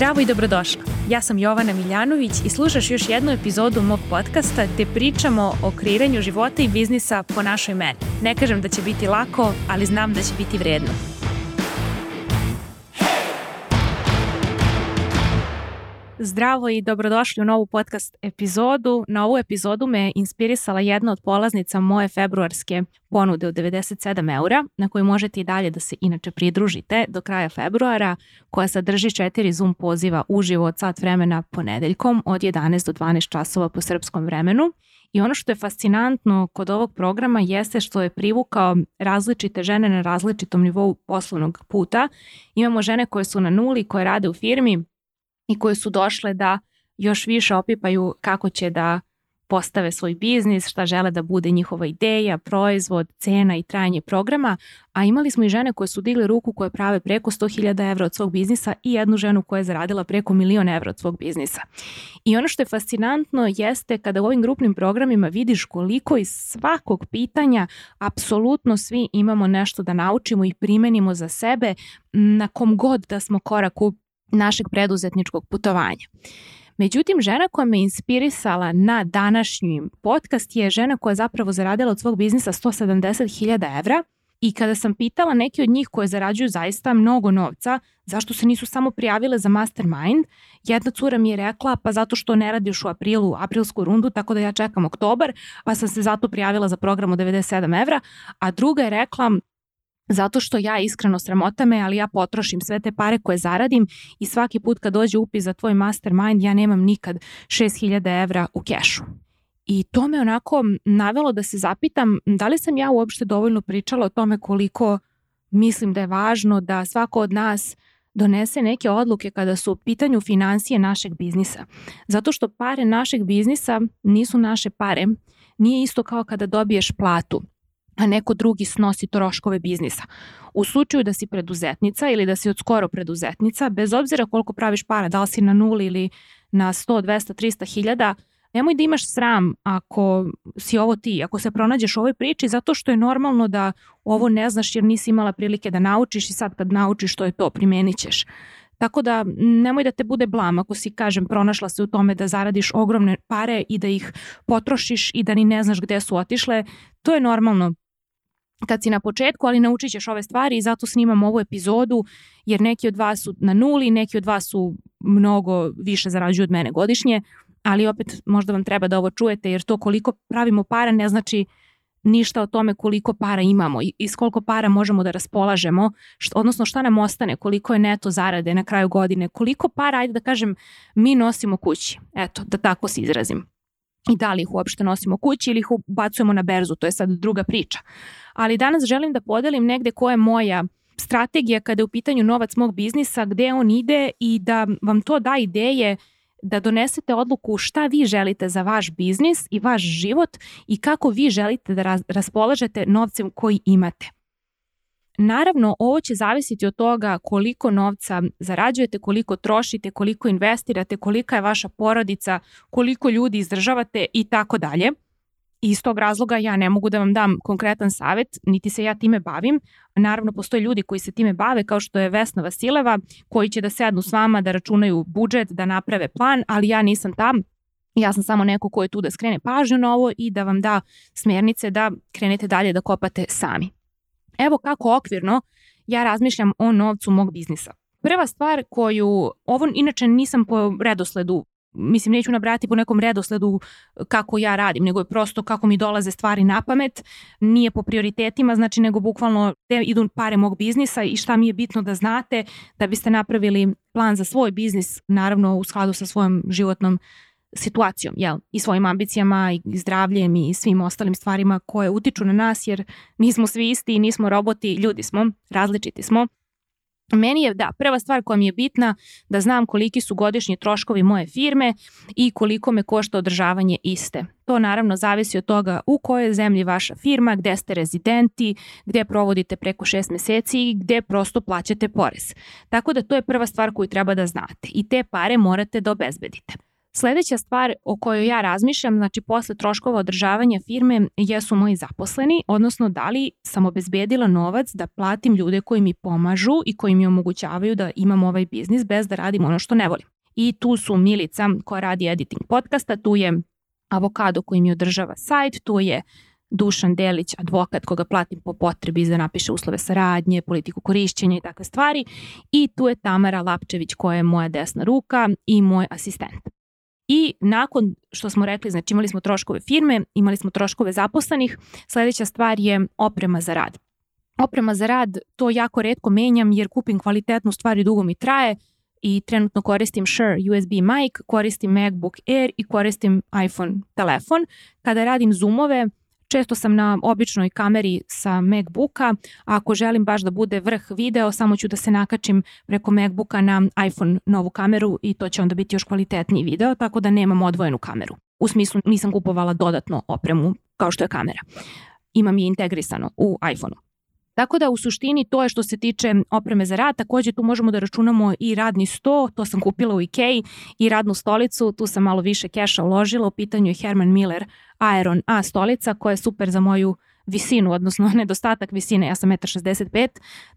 Zdravo i dobrodošla. Ja sam Jovana Miljanović i slušaš još jednu epizodu mog podcasta gde pričamo o kreiranju života i biznisa po našoj meni. Ne kažem da će biti lako, ali znam da će biti vredno. Zdravo i dobrodošli u novu podcast epizodu. Na ovu epizodu me inspirisala jedna od polaznica moje februarske ponude od 97 eura, na koju možete i dalje da se inače pridružite do kraja februara, koja sadrži četiri Zoom poziva uživo od sat vremena ponedeljkom od 11 do 12 časova po srpskom vremenu. I ono što je fascinantno kod ovog programa jeste što je privukao različite žene na različitom nivou poslovnog puta. Imamo žene koje su na nuli, koje rade u firmi, i koje su došle da još više opipaju kako će da postave svoj biznis, šta žele da bude njihova ideja, proizvod, cena i trajanje programa, a imali smo i žene koje su digli ruku koje prave preko 100.000 evra od svog biznisa i jednu ženu koja je zaradila preko milion evra od svog biznisa. I ono što je fascinantno jeste kada u ovim grupnim programima vidiš koliko iz svakog pitanja apsolutno svi imamo nešto da naučimo i primenimo za sebe na kom god da smo koraku našeg preduzetničkog putovanja. Međutim, žena koja me inspirisala na današnji podcast je žena koja je zapravo zaradila od svog biznisa 170.000 evra i kada sam pitala neki od njih koje zarađuju zaista mnogo novca, zašto se nisu samo prijavile za mastermind, jedna cura mi je rekla pa zato što ne radiš u aprilu aprilsku rundu, tako da ja čekam oktobar, pa sam se zato prijavila za program od 97 evra, a druga je rekla zato što ja iskreno sramota me, ali ja potrošim sve te pare koje zaradim i svaki put kad dođe upis za tvoj mastermind ja nemam nikad 6000 evra u kešu. I to me onako navelo da se zapitam da li sam ja uopšte dovoljno pričala o tome koliko mislim da je važno da svako od nas donese neke odluke kada su u pitanju financije našeg biznisa. Zato što pare našeg biznisa nisu naše pare. Nije isto kao kada dobiješ platu a neko drugi snosi troškove biznisa. U slučaju da si preduzetnica ili da si od skoro preduzetnica, bez obzira koliko praviš para, da li si na nuli ili na 100, 200, 300 hiljada, nemoj da imaš sram ako si ovo ti, ako se pronađeš u ovoj priči, zato što je normalno da ovo ne znaš jer nisi imala prilike da naučiš i sad kad naučiš to je to, primenit ćeš. Tako da nemoj da te bude blam ako si, kažem, pronašla se u tome da zaradiš ogromne pare i da ih potrošiš i da ni ne znaš gde su otišle. To je normalno kad si na početku, ali naučit ćeš ove stvari i zato snimam ovu epizodu, jer neki od vas su na nuli, neki od vas su mnogo više zarađuju od mene godišnje, ali opet možda vam treba da ovo čujete, jer to koliko pravimo para ne znači ništa o tome koliko para imamo i s koliko para možemo da raspolažemo, što, odnosno šta nam ostane, koliko je neto zarade na kraju godine, koliko para, ajde da kažem, mi nosimo kući. Eto, da tako se izrazim. I da li ih uopšte nosimo kući ili ih ubacujemo na berzu, to je sad druga priča ali danas želim da podelim negde koja je moja strategija kada je u pitanju novac mog biznisa, gde on ide i da vam to da ideje da donesete odluku šta vi želite za vaš biznis i vaš život i kako vi želite da raspolažete novcem koji imate. Naravno, ovo će zavisiti od toga koliko novca zarađujete, koliko trošite, koliko investirate, kolika je vaša porodica, koliko ljudi izdržavate i tako dalje. Iz tog razloga ja ne mogu da vam dam konkretan savet, niti se ja time bavim. Naravno, postoje ljudi koji se time bave, kao što je Vesna Vasileva, koji će da sednu s vama, da računaju budžet, da naprave plan, ali ja nisam tam. Ja sam samo neko ko je tu da skrene pažnju na ovo i da vam da smernice da krenete dalje da kopate sami. Evo kako okvirno ja razmišljam o novcu mog biznisa. Prva stvar koju, ovo inače nisam po redosledu mislim neću nabrati po nekom redosledu kako ja radim, nego je prosto kako mi dolaze stvari na pamet, nije po prioritetima, znači nego bukvalno gde idu pare mog biznisa i šta mi je bitno da znate da biste napravili plan za svoj biznis, naravno u skladu sa svojom životnom situacijom jel? i svojim ambicijama i zdravljem i svim ostalim stvarima koje utiču na nas jer nismo svi isti, nismo roboti, ljudi smo, različiti smo Meni je, da, prva stvar koja mi je bitna da znam koliki su godišnji troškovi moje firme i koliko me košta održavanje iste. To naravno zavisi od toga u kojoj zemlji vaša firma, gde ste rezidenti, gde provodite preko šest meseci i gde prosto plaćate porez. Tako da to je prva stvar koju treba da znate i te pare morate da obezbedite. Sledeća stvar o kojoj ja razmišljam, znači posle troškova održavanja firme, jesu moji zaposleni, odnosno da li sam obezbedila novac da platim ljude koji mi pomažu i koji mi omogućavaju da imam ovaj biznis bez da radim ono što ne volim. I tu su Milica koja radi editing podcasta, tu je Avokado koji mi održava sajt, tu je Dušan Delić, advokat koga platim po potrebi da napiše uslove saradnje, politiku korišćenja i takve stvari. I tu je Tamara Lapčević koja je moja desna ruka i moj asistent. I nakon što smo rekli, znači imali smo troškove firme, imali smo troškove zaposlenih, sledeća stvar je oprema za rad. Oprema za rad, to jako redko menjam jer kupim kvalitetnu stvar i dugo mi traje i trenutno koristim Shure USB mic, koristim MacBook Air i koristim iPhone telefon. Kada radim zoomove, Često sam na običnoj kameri sa Macbooka, a ako želim baš da bude vrh video, samo ću da se nakačim preko Macbooka na iPhone novu kameru i to će onda biti još kvalitetniji video, tako da nemam odvojenu kameru. U smislu nisam kupovala dodatno opremu kao što je kamera. Imam je integrisano u iPhoneu. Tako da u suštini to je što se tiče opreme za rad, takođe tu možemo da računamo i radni sto, to sam kupila u Ikei, i radnu stolicu, tu sam malo više keša uložila, u pitanju je Herman Miller Aeron A stolica koja je super za moju visinu, odnosno nedostatak visine, ja sam 1,65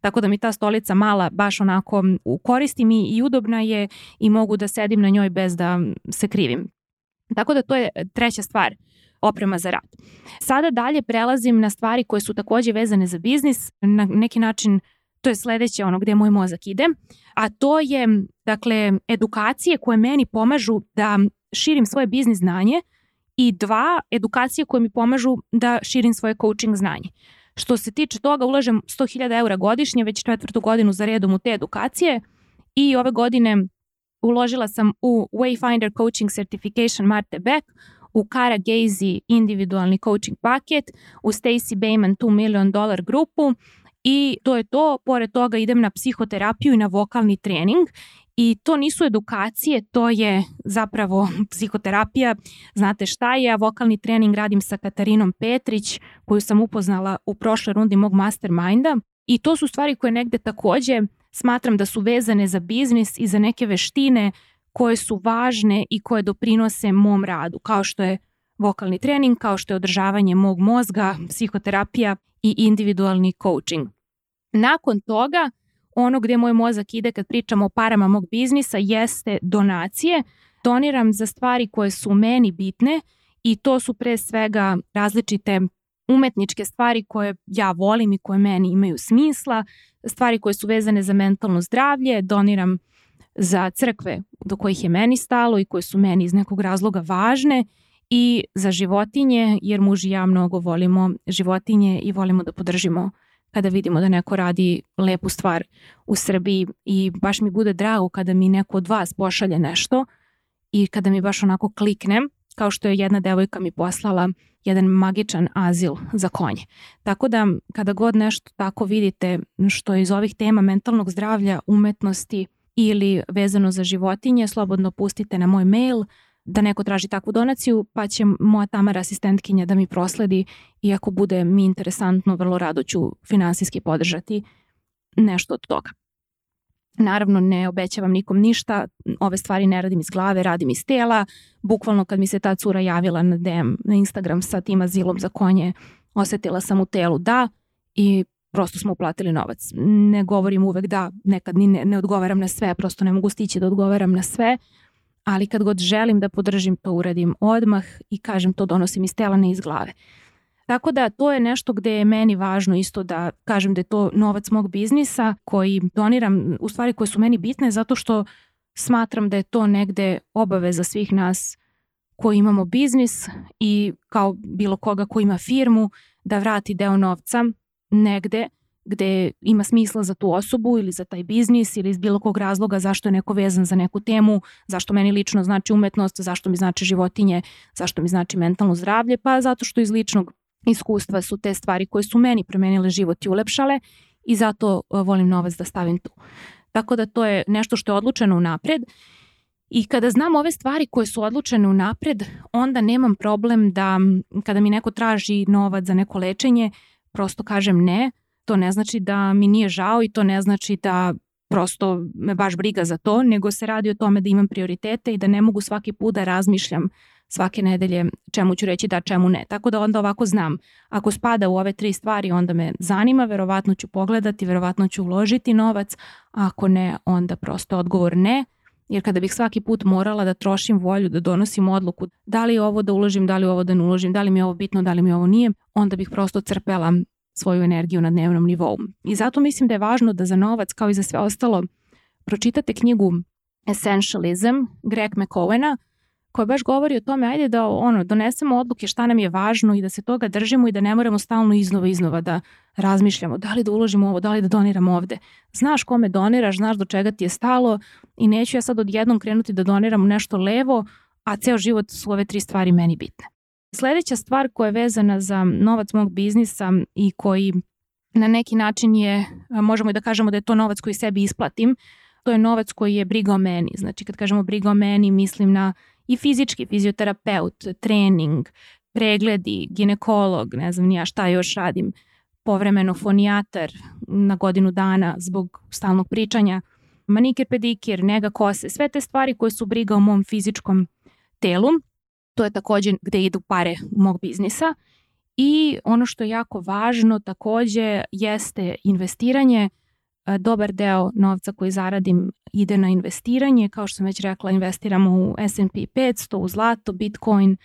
tako da mi ta stolica mala baš onako koristi mi i udobna je i mogu da sedim na njoj bez da se krivim. Tako da to je treća stvar oprema za rad. Sada dalje prelazim na stvari koje su takođe vezane za biznis, na neki način to je sledeće ono gde moj mozak ide, a to je dakle edukacije koje meni pomažu da širim svoje biznis znanje i dva, edukacije koje mi pomažu da širim svoje coaching znanje. Što se tiče toga, ulažem 100.000 eura godišnje, već četvrtu godinu za redom u te edukacije i ove godine uložila sam u Wayfinder Coaching Certification Marte Beck, u Kara Gazy individualni coaching paket, u Stacy Bayman 2 million dollar grupu i to je to. Pored toga idem na psihoterapiju i na vokalni trening I to nisu edukacije, to je zapravo psihoterapija. Znate šta je, ja vokalni trening radim sa Katarinom Petrić, koju sam upoznala u prošloj rundi mog masterminda. I to su stvari koje negde takođe smatram da su vezane za biznis i za neke veštine koje su važne i koje doprinose mom radu, kao što je vokalni trening, kao što je održavanje mog mozga, psihoterapija i individualni coaching. Nakon toga, ono gde moj mozak ide kad pričamo o parama mog biznisa jeste donacije. Doniram za stvari koje su meni bitne i to su pre svega različite umetničke stvari koje ja volim i koje meni imaju smisla, stvari koje su vezane za mentalno zdravlje, doniram za crkve do kojih je meni stalo i koje su meni iz nekog razloga važne i za životinje, jer muž i ja mnogo volimo životinje i volimo da podržimo kada vidimo da neko radi lepu stvar u Srbiji i baš mi bude drago kada mi neko od vas pošalje nešto i kada mi baš onako kliknem, kao što je jedna devojka mi poslala jedan magičan azil za konje. Tako da kada god nešto tako vidite što je iz ovih tema mentalnog zdravlja, umetnosti ili vezano za životinje, slobodno pustite na moj mail da neko traži takvu donaciju, pa će moja Tamara asistentkinja da mi prosledi i ako bude mi interesantno, vrlo rado ću finansijski podržati nešto od toga. Naravno, ne obećavam nikom ništa, ove stvari ne radim iz glave, radim iz tela. Bukvalno kad mi se ta cura javila na DM, na Instagram sa tim azilom za konje, osetila sam u telu da i prosto smo uplatili novac. Ne govorim uvek da, nekad ni ne, ne odgovaram na sve, prosto ne mogu stići da odgovaram na sve, ali kad god želim da podržim to uradim odmah i kažem to donosim iz tela ne iz glave. Tako da to je nešto gde je meni važno isto da kažem da je to novac mog biznisa koji doniram u stvari koje su meni bitne zato što smatram da je to negde obaveza svih nas koji imamo biznis i kao bilo koga ko ima firmu da vrati deo novca negde gde ima smisla za tu osobu ili za taj biznis ili iz bilo kog razloga zašto je neko vezan za neku temu, zašto meni lično znači umetnost, zašto mi znači životinje, zašto mi znači mentalno zdravlje, pa zato što iz ličnog iskustva su te stvari koje su meni promenile život i ulepšale i zato e, volim novac da stavim tu. Tako da to je nešto što je odlučeno unapred I kada znam ove stvari koje su odlučene unapred, onda nemam problem da kada mi neko traži novac za neko lečenje, prosto kažem ne, To ne znači da mi nije žao i to ne znači da prosto me baš briga za to, nego se radi o tome da imam prioritete i da ne mogu svaki put da razmišljam svake nedelje čemu ću reći da, čemu ne. Tako da onda ovako znam, ako spada u ove tri stvari, onda me zanima, verovatno ću pogledati, verovatno ću uložiti novac, a ako ne, onda prosto odgovor ne, jer kada bih svaki put morala da trošim volju, da donosim odluku da li ovo da uložim, da li ovo da ne uložim, da li mi je ovo bitno, da li mi ovo nije, onda bih prosto crpela svoju energiju na dnevnom nivou. I zato mislim da je važno da za novac, kao i za sve ostalo, pročitate knjigu Essentialism Greg McCowena, koja baš govori o tome, ajde da ono, donesemo odluke šta nam je važno i da se toga držimo i da ne moramo stalno iznova iznova da razmišljamo da li da uložimo ovo, da li da doniramo ovde. Znaš kome doniraš, znaš do čega ti je stalo i neću ja sad odjednom krenuti da doniram nešto levo, a ceo život su ove tri stvari meni bitne. Sledeća stvar koja je vezana za novac mog biznisa i koji na neki način je, možemo i da kažemo da je to novac koji sebi isplatim, to je novac koji je briga o meni. Znači kad kažemo briga o meni mislim na i fizički fizioterapeut, trening, pregledi, ginekolog, ne znam nija šta još radim, povremeno fonijatar na godinu dana zbog stalnog pričanja, manikir, pedikir, nega kose, sve te stvari koje su briga o mom fizičkom telu, to je takođe gde idu pare mog biznisa. I ono što je jako važno takođe jeste investiranje. E, dobar deo novca koji zaradim ide na investiranje, kao što sam već rekla, investiramo u S&P 500, u zlato, Bitcoin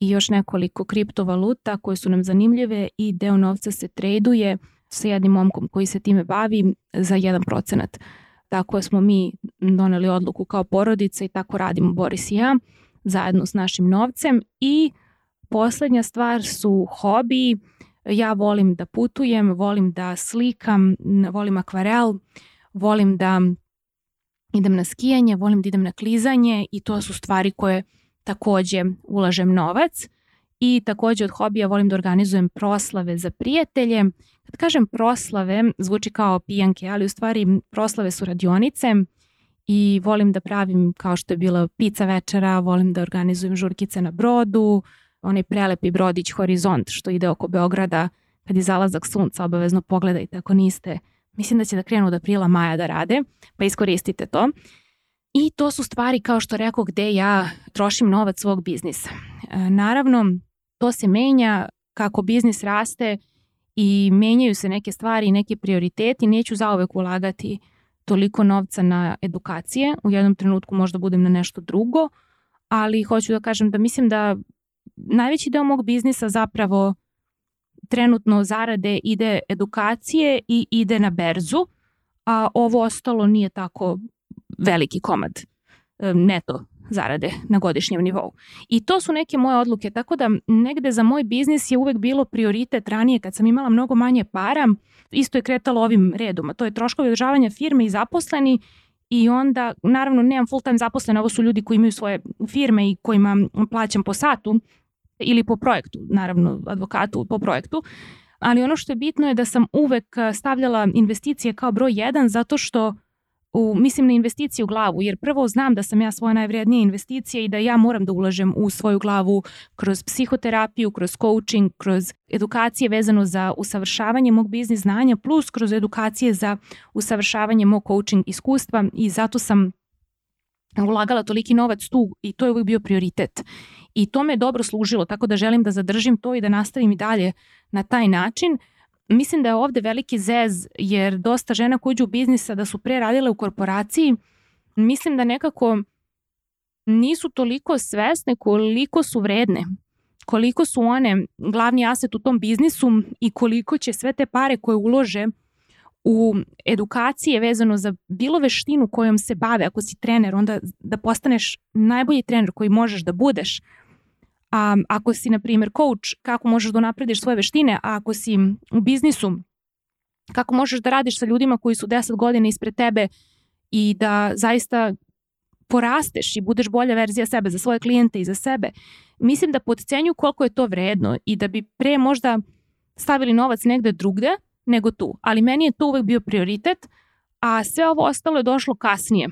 i još nekoliko kriptovaluta koje su nam zanimljive i deo novca se traduje sa jednim momkom koji se time bavi za 1%. Tako smo mi doneli odluku kao porodica i tako radimo Boris i ja zajedno s našim novcem i poslednja stvar su hobiji. Ja volim da putujem, volim da slikam, volim akvarel, volim da idem na skijanje, volim da idem na klizanje i to su stvari koje takođe ulažem novac. I takođe od hobija volim da organizujem proslave za prijatelje. Kad kažem proslave, zvuči kao pijanke, ali u stvari proslave su radionice i volim da pravim kao što je bila pizza večera, volim da organizujem žurkice na brodu, onaj prelepi brodić Horizont što ide oko Beograda kad je zalazak sunca, obavezno pogledajte ako niste Mislim da će da krenu od aprila, maja da rade, pa iskoristite to. I to su stvari, kao što rekao, gde ja trošim novac svog biznisa. E, naravno, to se menja kako biznis raste i menjaju se neke stvari i neke prioriteti. Neću zaovek ulagati toliko novca na edukacije. U jednom trenutku možda budem na nešto drugo, ali hoću da kažem da mislim da najveći deo mog biznisa zapravo trenutno zarade ide edukacije i ide na berzu, a ovo ostalo nije tako veliki komad neto zarade na godišnjem nivou. I to su neke moje odluke, tako da negde za moj biznis je uvek bilo prioritet ranije kad sam imala mnogo manje para, isto je kretalo ovim redom, a to je troškovi održavanja firme i zaposleni i onda, naravno, nemam full time zaposlene, ovo su ljudi koji imaju svoje firme i kojima plaćam po satu, ili po projektu, naravno advokatu po projektu, ali ono što je bitno je da sam uvek stavljala investicije kao broj jedan zato što u, mislim na investicije u glavu, jer prvo znam da sam ja svoja najvrednija investicija i da ja moram da ulažem u svoju glavu kroz psihoterapiju, kroz coaching, kroz edukacije vezano za usavršavanje mog biznis znanja, plus kroz edukacije za usavršavanje mog coaching iskustva i zato sam ulagala toliki novac tu i to je uvijek bio prioritet. I to me je dobro služilo, tako da želim da zadržim to i da nastavim i dalje na taj način. Mislim da je ovde veliki zez, jer dosta žena koji uđu u biznisa da su pre radile u korporaciji, mislim da nekako nisu toliko svesne koliko su vredne, koliko su one glavni aset u tom biznisu i koliko će sve te pare koje ulože u edukacije vezano za bilo veštinu kojom se bave, ako si trener, onda da postaneš najbolji trener koji možeš da budeš. A ako si, na primjer, coach, kako možeš da naprediš svoje veštine, a ako si u biznisu, kako možeš da radiš sa ljudima koji su 10 godina ispred tebe i da zaista porasteš i budeš bolja verzija sebe za svoje klijente i za sebe. Mislim da podcenju koliko je to vredno i da bi pre možda stavili novac negde drugde, nego tu. Ali meni je to uvek bio prioritet, a sve ovo ostalo je došlo kasnije.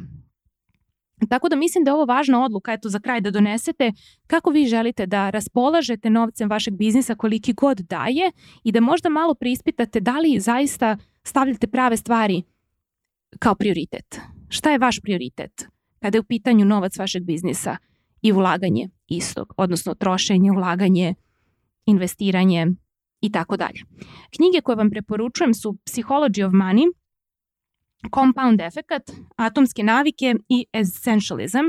Tako da mislim da je ovo važna odluka, eto za kraj da donesete kako vi želite da raspolažete novcem vašeg biznisa koliki god daje i da možda malo preispitate da li zaista stavljate prave stvari kao prioritet. Šta je vaš prioritet kada je u pitanju novac vašeg biznisa i ulaganje istog, odnosno trošenje, ulaganje, investiranje i tako dalje. Knjige koje vam preporučujem su Psychology of Money, Compound Effect, Atomske navike i Essentialism,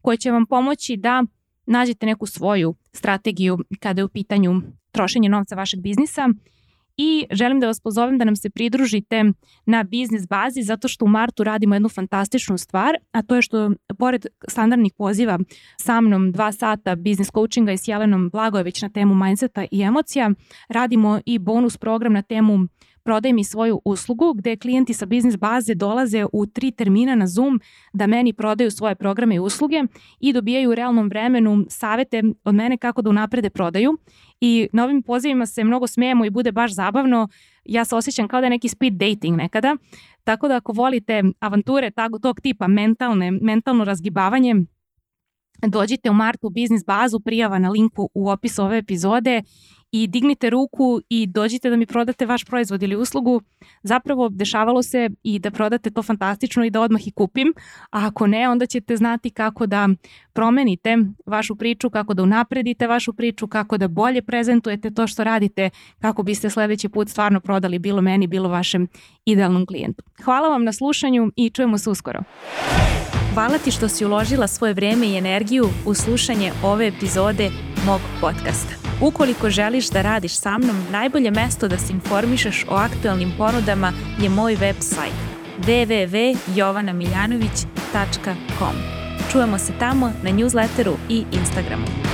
koje će vam pomoći da nađete neku svoju strategiju kada je u pitanju trošenje novca vašeg biznisa. I želim da vas pozovem da nam se pridružite na biznis bazi zato što u martu radimo jednu fantastičnu stvar, a to je što pored standardnih poziva sa mnom dva sata biznis coachinga i s Jelenom Blagojević na temu mindseta i emocija, radimo i bonus program na temu prodaj mi svoju uslugu gde klijenti sa biznis baze dolaze u tri termina na Zoom da meni prodaju svoje programe i usluge i dobijaju u realnom vremenu savete od mene kako da unaprede prodaju i na ovim pozivima se mnogo smijemo i bude baš zabavno. Ja se osjećam kao da je neki speed dating nekada. Tako da ako volite avanture tog, tog tipa mentalne, mentalno razgibavanje, dođite u martu u biznis bazu, prijava na linku u opisu ove epizode i dignite ruku i dođite da mi prodate vaš proizvod ili uslugu, zapravo dešavalo se i da prodate to fantastično i da odmah i kupim, a ako ne, onda ćete znati kako da promenite vašu priču, kako da unapredite vašu priču, kako da bolje prezentujete to što radite, kako biste sledeći put stvarno prodali bilo meni, bilo vašem idealnom klijentu. Hvala vam na slušanju i čujemo se uskoro. Hvala ti što si uložila svoje vreme i energiju u slušanje ove epizode mog podcasta. Ukoliko želiš da radiš sa mnom, najbolje mesto da se informišeš o aktualnim ponudama je moj website www.jovanamiljanović.com. Čujemo se tamo na newsletteru i Instagramu.